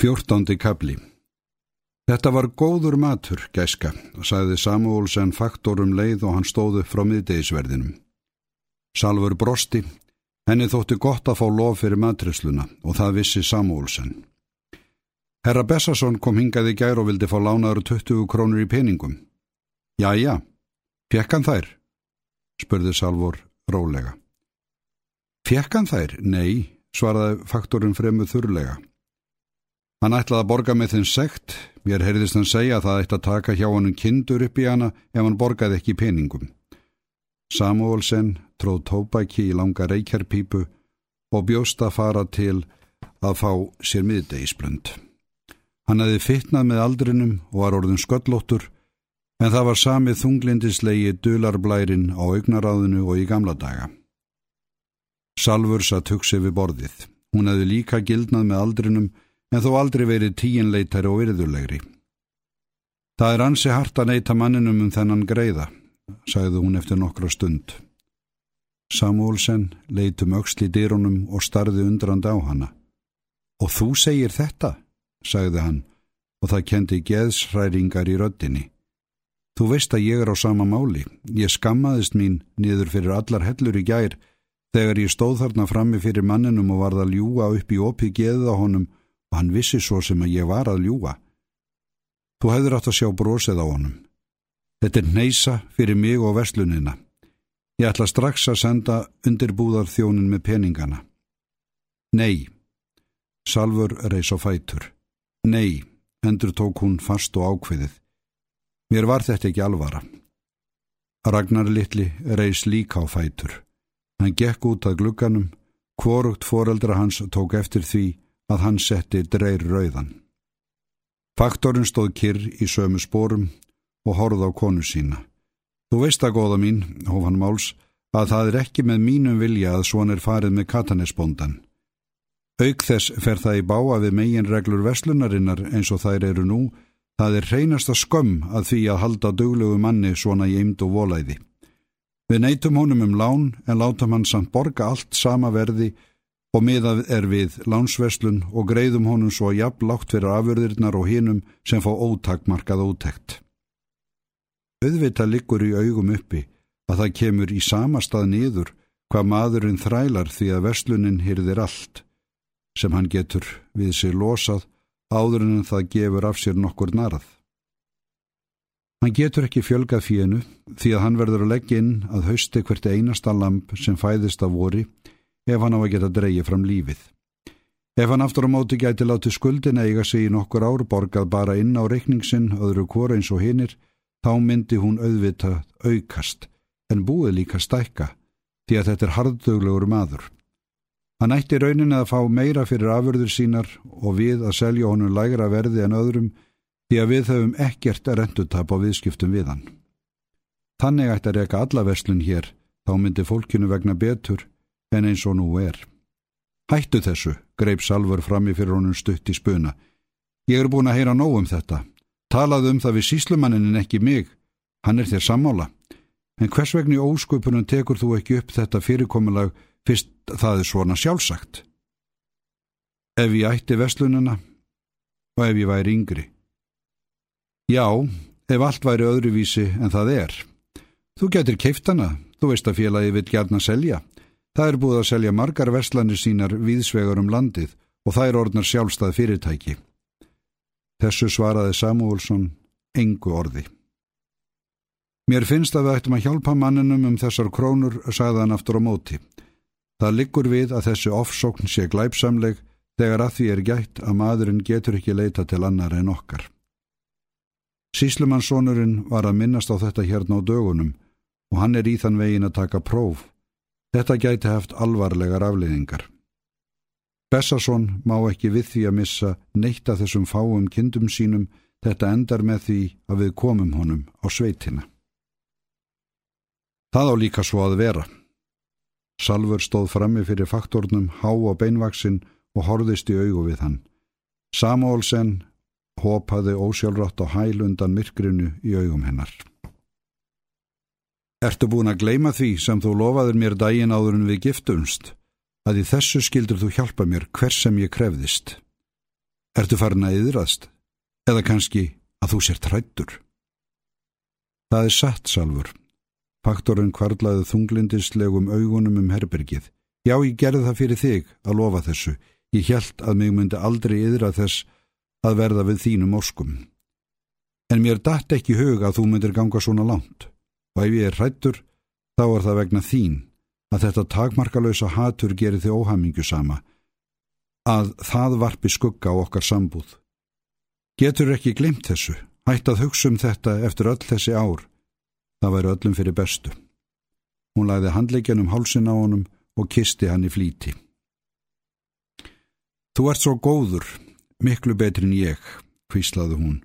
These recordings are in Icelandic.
Fjórtándi kabli Þetta var góður matur, gæska, sagði Samuelsen faktorum leið og hann stóðu frá miðdegisverðinum. Salfur brosti, henni þótti gott að fá lof fyrir matresluna og það vissi Samuelsen. Herra Bessason kom hingaði gær og vildi fá lánaður 20 krónur í peningum. Jæja, fekk hann þær? spurði Salfur rólega. Fekk hann þær? Nei, svaraði faktorum fremur þurrlega. Hann ætlaði að borga með þinn sekt, mér heyrðist hann segja að það ætti að taka hjá hann kindur upp í hana ef hann borgaði ekki peningum. Samuelsen tróð tópæki í langa reykjarpípu og bjóst að fara til að fá sér miðdegisblönd. Hann hefði fittnað með aldrinum og var orðin sköllóttur, en það var samið þunglindislegi dularblærin á augnaráðinu og í gamla daga. Salfur satt hugsið við borðið. Hún hefði líka gildnað með aldrinum en þó aldrei verið tíinleitari og virðulegri. Það er ansi hart að neyta manninum um þennan greiða, sagði hún eftir nokkra stund. Samuelsen leitum auksli dýrunum og starði undrand á hana. Og þú segir þetta, sagði hann, og það kendi geðsræringar í röddinni. Þú veist að ég er á sama máli. Ég skammaðist mín niður fyrir allar hellur í gær þegar ég stóð þarna frammi fyrir manninum og varð að ljúa upp í opi geðið á honum og hann vissi svo sem að ég var að ljúa. Þú hefur átt að sjá brósið á honum. Þetta er neysa fyrir mig og verslunina. Ég ætla strax að senda undirbúðar þjónin með peningana. Nei. Salfur reys á fætur. Nei, endur tók hún fast og ákveðið. Mér var þetta ekki alvara. Ragnar Littli reys líka á fætur. Hann gekk út að glugganum, hvorugt foreldra hans tók eftir því að hann setti dreir rauðan. Faktorinn stóð kyrr í sömu spórum og horfð á konu sína. Þú veist að góða mín, hóf hann máls, að það er ekki með mínum vilja að svon er farið með katanesbóndan. Auk þess fer það í báa við megin reglur veslunarinnar eins og þær eru nú, það er reynasta skömm að því að halda duglegu manni svona í eimd og volæði. Við neytum honum um lán en látum hann samt borga allt sama verði og miðað er við lánsveslun og greiðum honum svo jafn lágt fyrir afurðirnar og hinum sem fá ótakmarkað ótekt. Auðvita liggur í augum uppi að það kemur í sama stað niður hvað maðurinn þrælar því að veslunin hyrðir allt sem hann getur við sig losað áður en það gefur af sér nokkur narað. Hann getur ekki fjölgað fínu því að hann verður að leggja inn að hausti hvert einasta lamp sem fæðist af vori ef hann á að geta dreyið fram lífið. Ef hann aftur á móti gæti látið skuldin eiga sig í nokkur ár borgað bara inn á reikningsinn öðru hvora eins og hinnir, þá myndi hún auðvitað aukast, en búið líka stækka, því að þetta er harddöglegur maður. Hann ætti raunin að fá meira fyrir afurður sínar og við að selja honum lægra verði en öðrum, því að við höfum ekkert að rendutap á viðskiptum við hann. Þannig ætti að reyka alla verslun hér, þá myndi fólkinu vegna betur, en eins og nú er. Hættu þessu, greip Salfur frammi fyrir honum stutt í spuna. Ég er búin að heyra nóg um þetta. Talaðu um það við síslumannin en ekki mig. Hann er þér sammála. En hvers vegni ósköpunum tekur þú ekki upp þetta fyrirkomulag fyrst það er svona sjálfsagt? Ef ég ætti vestlununa og ef ég væri yngri. Já, ef allt væri öðruvísi en það er. Þú getur keiftana, þú veist að félagi vil gærna selja. Það er búið að selja margar verslanir sínar viðsvegar um landið og það er orðnar sjálfstað fyrirtæki. Þessu svaraði Samuelsson engu orði. Mér finnst að við ættum að hjálpa manninum um þessar krónur, sagði hann aftur á móti. Það liggur við að þessi ofsókn sé glæpsamleg þegar að því er gætt að maðurinn getur ekki leita til annar en okkar. Síslumannssonurinn var að minnast á þetta hérna á dögunum og hann er í þann vegin að taka próf Þetta gæti haft alvarlegar afleiðingar. Bessason má ekki við því að missa neitt að þessum fáum kindum sínum þetta endar með því að við komum honum á sveitina. Það á líka svo að vera. Salfur stóð frammi fyrir faktornum há á beinvaksin og horðist í augu við hann. Samólsen hopaði ósjálfrátt á hælundan myrkrinu í augum hennar. Ertu búin að gleima því sem þú lofaður mér daginn áður en við giftumst, að í þessu skildur þú hjálpa mér hvers sem ég krefðist. Ertu farin að yðrast? Eða kannski að þú sér trættur? Það er satt, Salfur. Faktorinn kvarlaði þunglindislegum augunum um herbergið. Já, ég gerði það fyrir þig að lofa þessu. Ég held að mig myndi aldrei yðra þess að verða við þínum óskum. En mér dætt ekki hug að þú myndir ganga svona langt. Og ef ég er hrættur, þá er það vegna þín að þetta takmarkalösa hatur gerir þið óhamingu sama, að það varpi skugga á okkar sambúð. Getur ekki glimt þessu, hætt að hugsa um þetta eftir öll þessi ár. Það væri öllum fyrir bestu. Hún lagði handleikjan um hálsin á honum og kisti hann í flíti. Þú ert svo góður, miklu betri en ég, hvíslaði hún,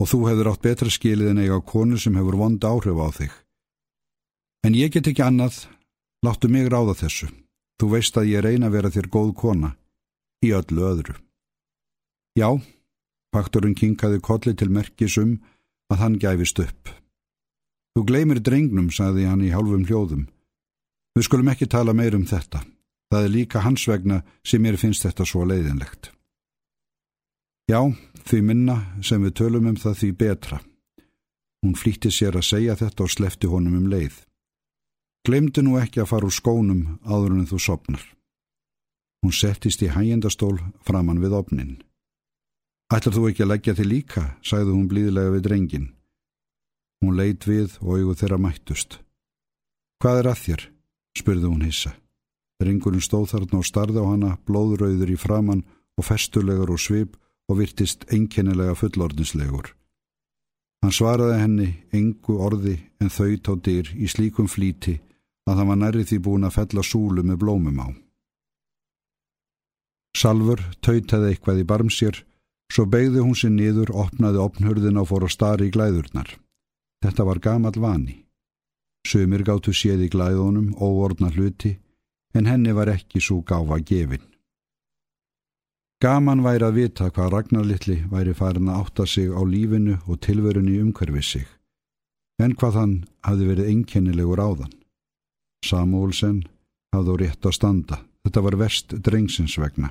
og þú hefur átt betra skilið en eiga konu sem hefur vond áhrif á þig. En ég get ekki annað, láttu mig ráða þessu. Þú veist að ég reyna að vera þér góð kona, í öllu öðru. Já, pakturinn kinkaði kolli til merkisum að hann gæfist upp. Þú gleymir drengnum, sagði hann í hálfum hljóðum. Við skulum ekki tala meir um þetta. Það er líka hans vegna sem mér finnst þetta svo leiðinlegt. Já, því minna sem við tölum um það því betra. Hún flýtti sér að segja þetta og slefti honum um leið. Glemdu nú ekki að fara úr skónum áður en þú sopnar. Hún settist í hægjendastól framann við opnin. Ætlar þú ekki að leggja til líka, sagði hún blíðlega við drengin. Hún leit við og auðu þeirra mættust. Hvað er að þér? spurði hún hissa. Drengurinn stóð þarna og starði á hana, blóðröður í framann og festulegur og svip og virtist einkennilega fullordinslegur. Hann svaraði henni engu orði en þau tó dyr í slíkum flíti að hann var nærri því búin að fella súlu með blómum á. Salfur tautaði eitthvað í barmsér, svo beigði hún sér niður, opnaði opnhörðin og fór að stari í glæðurnar. Þetta var gamal vani. Sumir gáttu séð í glæðunum óordna hluti, en henni var ekki svo gáfa gefin. Gaman væri að vita hvað Ragnarlittli væri farin að átta sig á lífinu og tilverunni umhverfið sig, en hvað hann hafi verið einkennilegur áðan. Samúlsen hafði á rétt að standa. Þetta var verst drengsins vegna.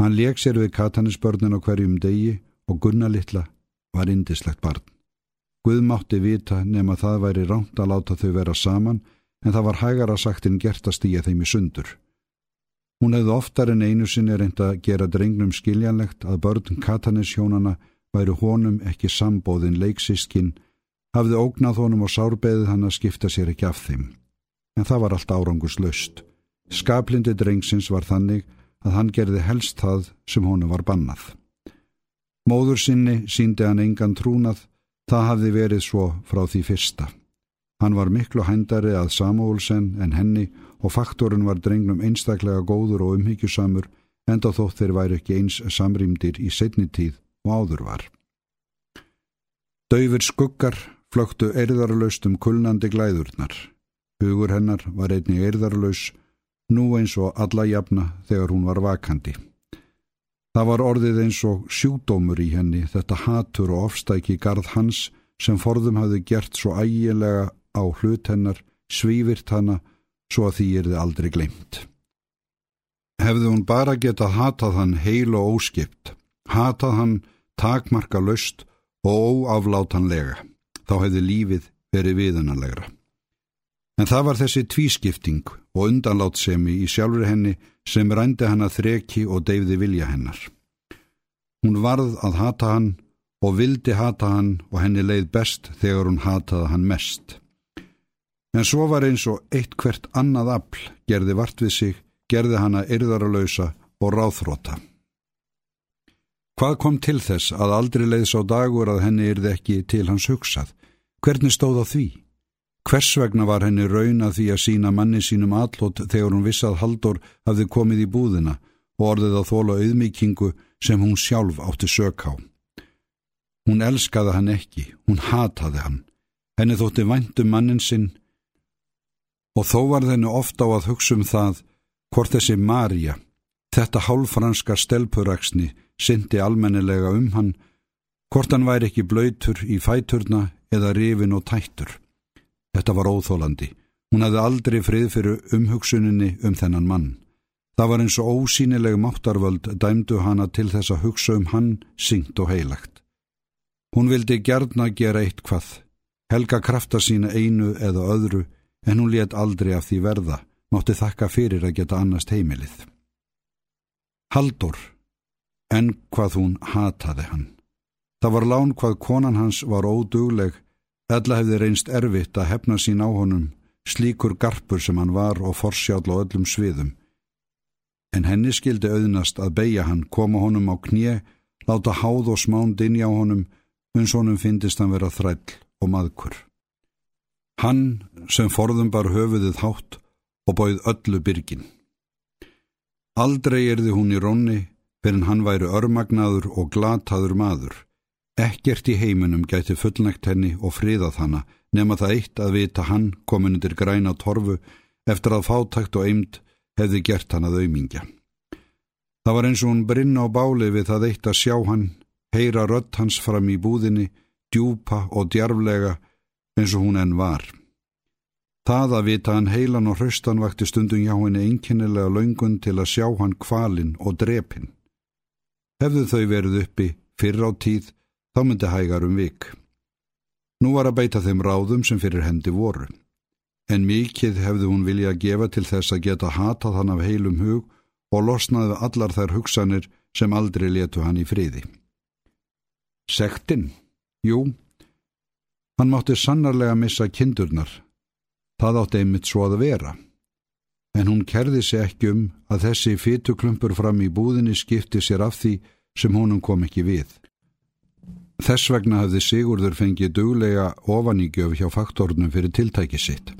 Hann leik sér við katanisbörnin á hverjum degi og Gunnar Littla var indislegt barn. Guð mátti vita nema það væri ránt að láta þau vera saman en það var hægara sagt en gert að stýja þeim í sundur. Hún hefði oftar en einu sinni reynd að gera drengnum skiljanlegt að börn katanishjónana væri honum ekki sambóðin leiksískinn, hafði ógnað honum og sárbeðið hann að skipta sér ekki af þeim en það var allt árangurslaust. Skaplindi drengsins var þannig að hann gerði helst það sem honum var bannað. Móður sinni síndi hann engan trúnað, það hafði verið svo frá því fyrsta. Hann var miklu hændari að Samúlsen en henni og faktorinn var drengnum einstaklega góður og umhyggjusamur enda þótt þeir væri ekki eins samrýmdir í setni tíð og áður var. Dauður skuggar flöktu erðarlaust um kulnandi glæðurnar. Hugur hennar var einni eirðarlaus, nú eins og alla jafna þegar hún var vakandi. Það var orðið eins og sjúdómur í henni, þetta hatur og ofstæki garð hans sem forðum hafði gert svo ægilega á hlut hennar, svífirt hana, svo að því er þið aldrei glemt. Hefði hún bara getað hatað hann heil og óskipt, hatað hann takmarka löst og óaflátanlega, þá hefði lífið verið viðunarlegra. En það var þessi tvískipting og undanlátsemi í sjálfur henni sem rændi hann að þreki og deyfði vilja hennar. Hún varð að hata hann og vildi hata hann og henni leið best þegar hún hataði hann mest. En svo var eins og eitt hvert annað afl gerði vart við sig, gerði hann að yrðaralausa og ráþróta. Hvað kom til þess að aldrei leiðs á dagur að henni yrði ekki til hans hugsað? Hvernig stóð á því? Hvers vegna var henni raun að því að sína manni sínum allot þegar hún vissað Haldur hafði komið í búðina og orðið að þóla auðmíkingu sem hún sjálf átti sök á. Hún elskaði hann ekki, hún hataði hann. Henni þótti væntum mannin sinn og þó var þenni ofta á að hugsa um það hvort þessi Marja, þetta hálfranska stelpuraksni, syndi almennilega um hann, hvort hann væri ekki blöytur í fæturna eða rifin og tættur. Þetta var óþólandi. Hún hafði aldrei frið fyrir umhugsuninni um þennan mann. Það var eins og ósýnileg máttarvöld dæmdu hana til þess að hugsa um hann syngt og heilagt. Hún vildi gerna gera eitt hvað, helga krafta sína einu eða öðru en hún let aldrei af því verða, mátti þakka fyrir að geta annast heimilið. Haldur, en hvað hún hataði hann. Það var lán hvað konan hans var ódugleg, eðla hefði reynst erfitt að hefna sín á honum, slíkur garpur sem hann var og forsjál á öllum sviðum en henni skildi auðnast að beigja hann, koma honum á knje, láta háð og smánd inn á honum, uns honum fyndist hann vera þræll og maðkur. Hann sem forðum bar höfuðið hátt og bóið öllu byrgin. Aldrei erði hún í rónni, fyrir hann væri örmagnaður og glataður maður. Ekkert í heiminum gæti fullnægt henni og friðað hanna, nema það eitt að vita hann komin undir græna torfu eftir að fátækt og eimt hefði gert hann að auðmingja. Það var eins og hún brinna á báli við það eitt að sjá hann, heyra rött hans fram í búðinni, djúpa og djarflega eins og hún enn var. Það að vita hann heilan og hraustan vakti stundum hjá henni einkennilega laungun til að sjá hann kvalin og drepin. Hefðu þau verið uppi fyrr á tíð, þá myndi hægar um vik. Nú var að beita þeim ráðum sem fyrir hendi voru en mikið hefði hún vilja að gefa til þess að geta hatað hann af heilum hug og losnaði allar þær hugsanir sem aldrei letu hann í friði. Sektin? Jú, hann mátti sannarlega missa kindurnar. Það átti einmitt svo að vera. En hún kerði sig ekki um að þessi fytuklumpur fram í búðinni skipti sér af því sem honum kom ekki við. Þess vegna hafði Sigurður fengið duglega ofaníkjöf hjá faktornum fyrir tiltæki sitt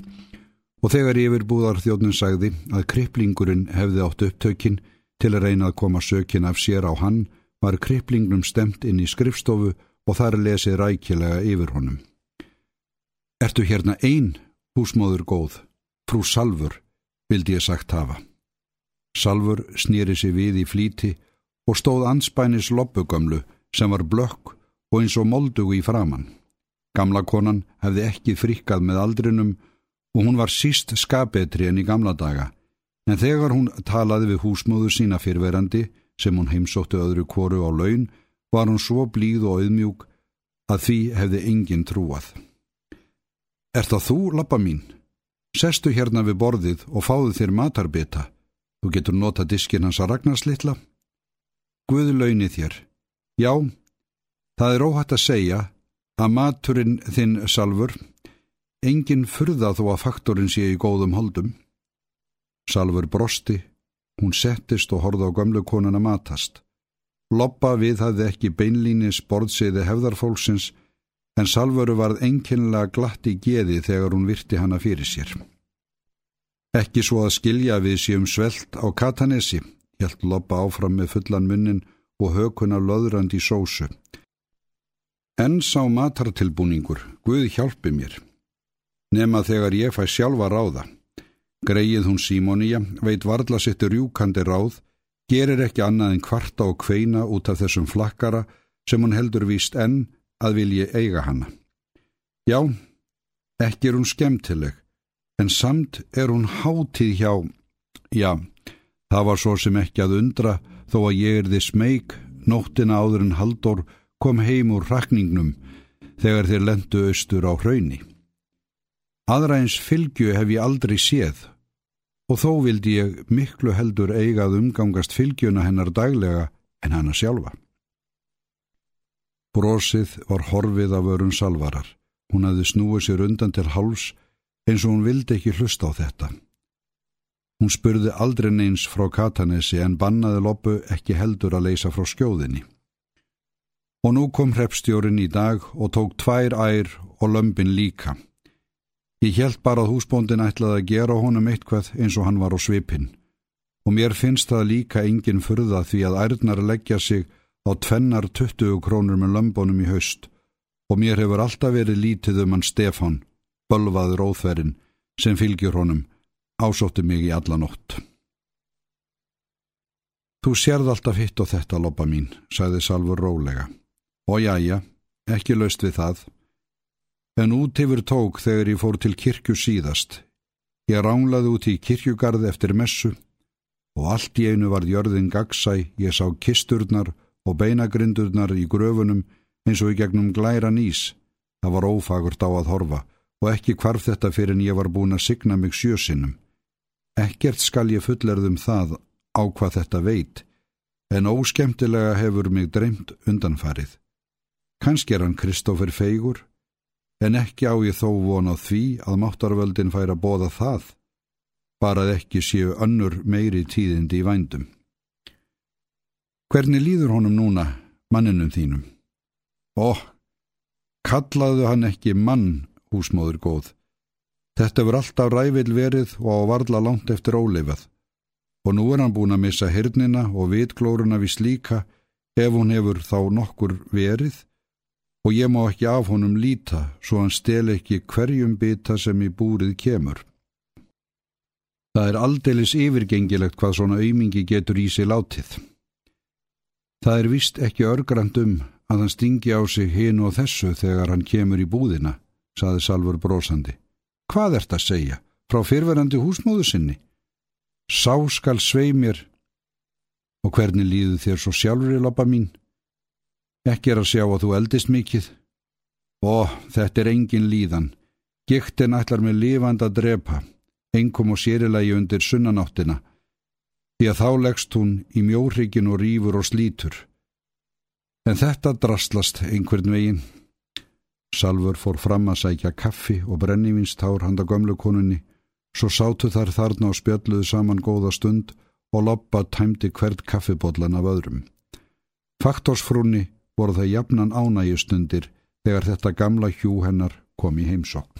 og þegar yfirbúðar þjóðnum sagði að kriplingurinn hefði átt upptökin til að reyna að koma sökin af sér á hann var kriplingnum stemt inn í skrifstofu og þar lesið rækilega yfir honum. Ertu hérna einn, húsmóður góð, frú Salfur, vildi ég sagt hafa. Salfur snýri sig við í flíti og stóð anspænis loppugamlu sem var blökk og eins og moldugu í framann. Gamla konan hefði ekki frikkað með aldrinum og hún var síst skapetri enn í gamla daga, en þegar hún talaði við húsmóður sína fyrverandi, sem hún heimsóttu öðru kóru á laun, var hún svo blíð og auðmjúk að því hefði enginn trúað. Er það þú, lappa mín? Sestu hérna við borðið og fáðu þér matarbita. Þú getur nota diskin hans að ragnarslittla. Guði launi þér. Já, það er óhætt að segja að maturinn þinn salfur Engin furða þó að faktorinn sé í góðum holdum. Salfur brosti, hún settist og horða á gamlu konuna matast. Loppa við hafði ekki beinlínis borðsiði hefðarfólksins en Salfuru varð enginlega glatt í geði þegar hún virti hana fyrir sér. Ekki svo að skilja við séum svelt á Katanesi, hjælt Loppa áfram með fullan munnin og hökuna löðrand í sósu. En sá matartilbúningur, Guð hjálpi mér nema þegar ég fæ sjálfa ráða. Greið hún Símoníja, veit varðla sittur rjúkandi ráð, gerir ekki annað en kvarta og kveina út af þessum flakkara sem hún heldur víst enn að vilji eiga hana. Já, ekki er hún skemmtileg, en samt er hún hátíð hjá, já, það var svo sem ekki að undra þó að ég er þið smeg, nóttina áður en Haldur kom heim úr rakningnum þegar þeir lendu austur á hrauni. Aðra eins fylgju hef ég aldrei séð og þó vildi ég miklu heldur eigað umgangast fylgjuna hennar daglega en hana sjálfa. Brósið var horfið af örun salvarar. Hún hafði snúið sér undan til háls eins og hún vildi ekki hlusta á þetta. Hún spurði aldrei neins frá Katanesi en bannaði loppu ekki heldur að leysa frá skjóðinni. Og nú kom hreppstjórin í dag og tók tvær ær og lömpin líka. Ég held bara að húsbóndin ætlaði að gera honum eitthvað eins og hann var á svipin. Og mér finnst það líka engin furða því að ærnar leggja sig á tvennar 20 krónur með lömbónum í haust og mér hefur alltaf verið lítið um hann Stefan, bölvaður óþverinn, sem fylgjur honum, ásótti mig í alla nótt. Þú sérð alltaf hitt og þetta, loppa mín, sagði Salfur rólega. Og jájá, ekki laust við það. En út yfir tók þegar ég fór til kirkju síðast. Ég ránlaði út í kirkjugarð eftir messu og allt í einu var jörðin gagsæ, ég sá kisturnar og beinagrindurnar í gröfunum eins og í gegnum glæra nýs. Það var ófagurt á að horfa og ekki hvarf þetta fyrir en ég var búin að signa mig sjösinnum. Ekkert skal ég fullerðum það á hvað þetta veit, en óskemtilega hefur mig dreymt undanfarið. Kanski er hann Kristófer Feigur, en ekki á ég þó von á því að máttarvöldin fær að bóða það, barað ekki séu önnur meiri tíðindi í vændum. Hvernig líður honum núna, manninum þínum? Ó, kallaðu hann ekki mann, húsmóður góð. Þetta verður alltaf rævil verið og á varla langt eftir óleifað. Og nú er hann búin að missa hirnina og vitglóruna við slíka ef hún hefur þá nokkur verið og ég má ekki af honum líta svo hann stel ekki hverjum bita sem í búrið kemur. Það er aldeilis yfirgengilegt hvað svona aumingi getur í sig látið. Það er vist ekki örgrand um að hann stingi á sig hinu og þessu þegar hann kemur í búðina, saði Salfur brósandi. Hvað ert að segja? Frá fyrverandi húsmóðu sinni? Sá skal svei mér. Og hvernig líðu þér svo sjálfur í loppa mín? Ekki er að sjá að þú eldist mikið. Ó, þetta er engin líðan. Giktin ætlar með lifand að drepa, engum og sérilegi undir sunnanáttina því að þá leggst hún í mjóhryggin og rýfur og slítur. En þetta drastlast einhvern veginn. Salfur fór fram að sækja kaffi og brennivinstár handa gömlu konunni, svo sátu þar þarna og spjalluðu saman góða stund og loppa tæmdi hvert kaffibodlan af öðrum. Faktorsfrúni voru það jafnan ánægjustundir þegar þetta gamla hjú hennar kom í heimsokn.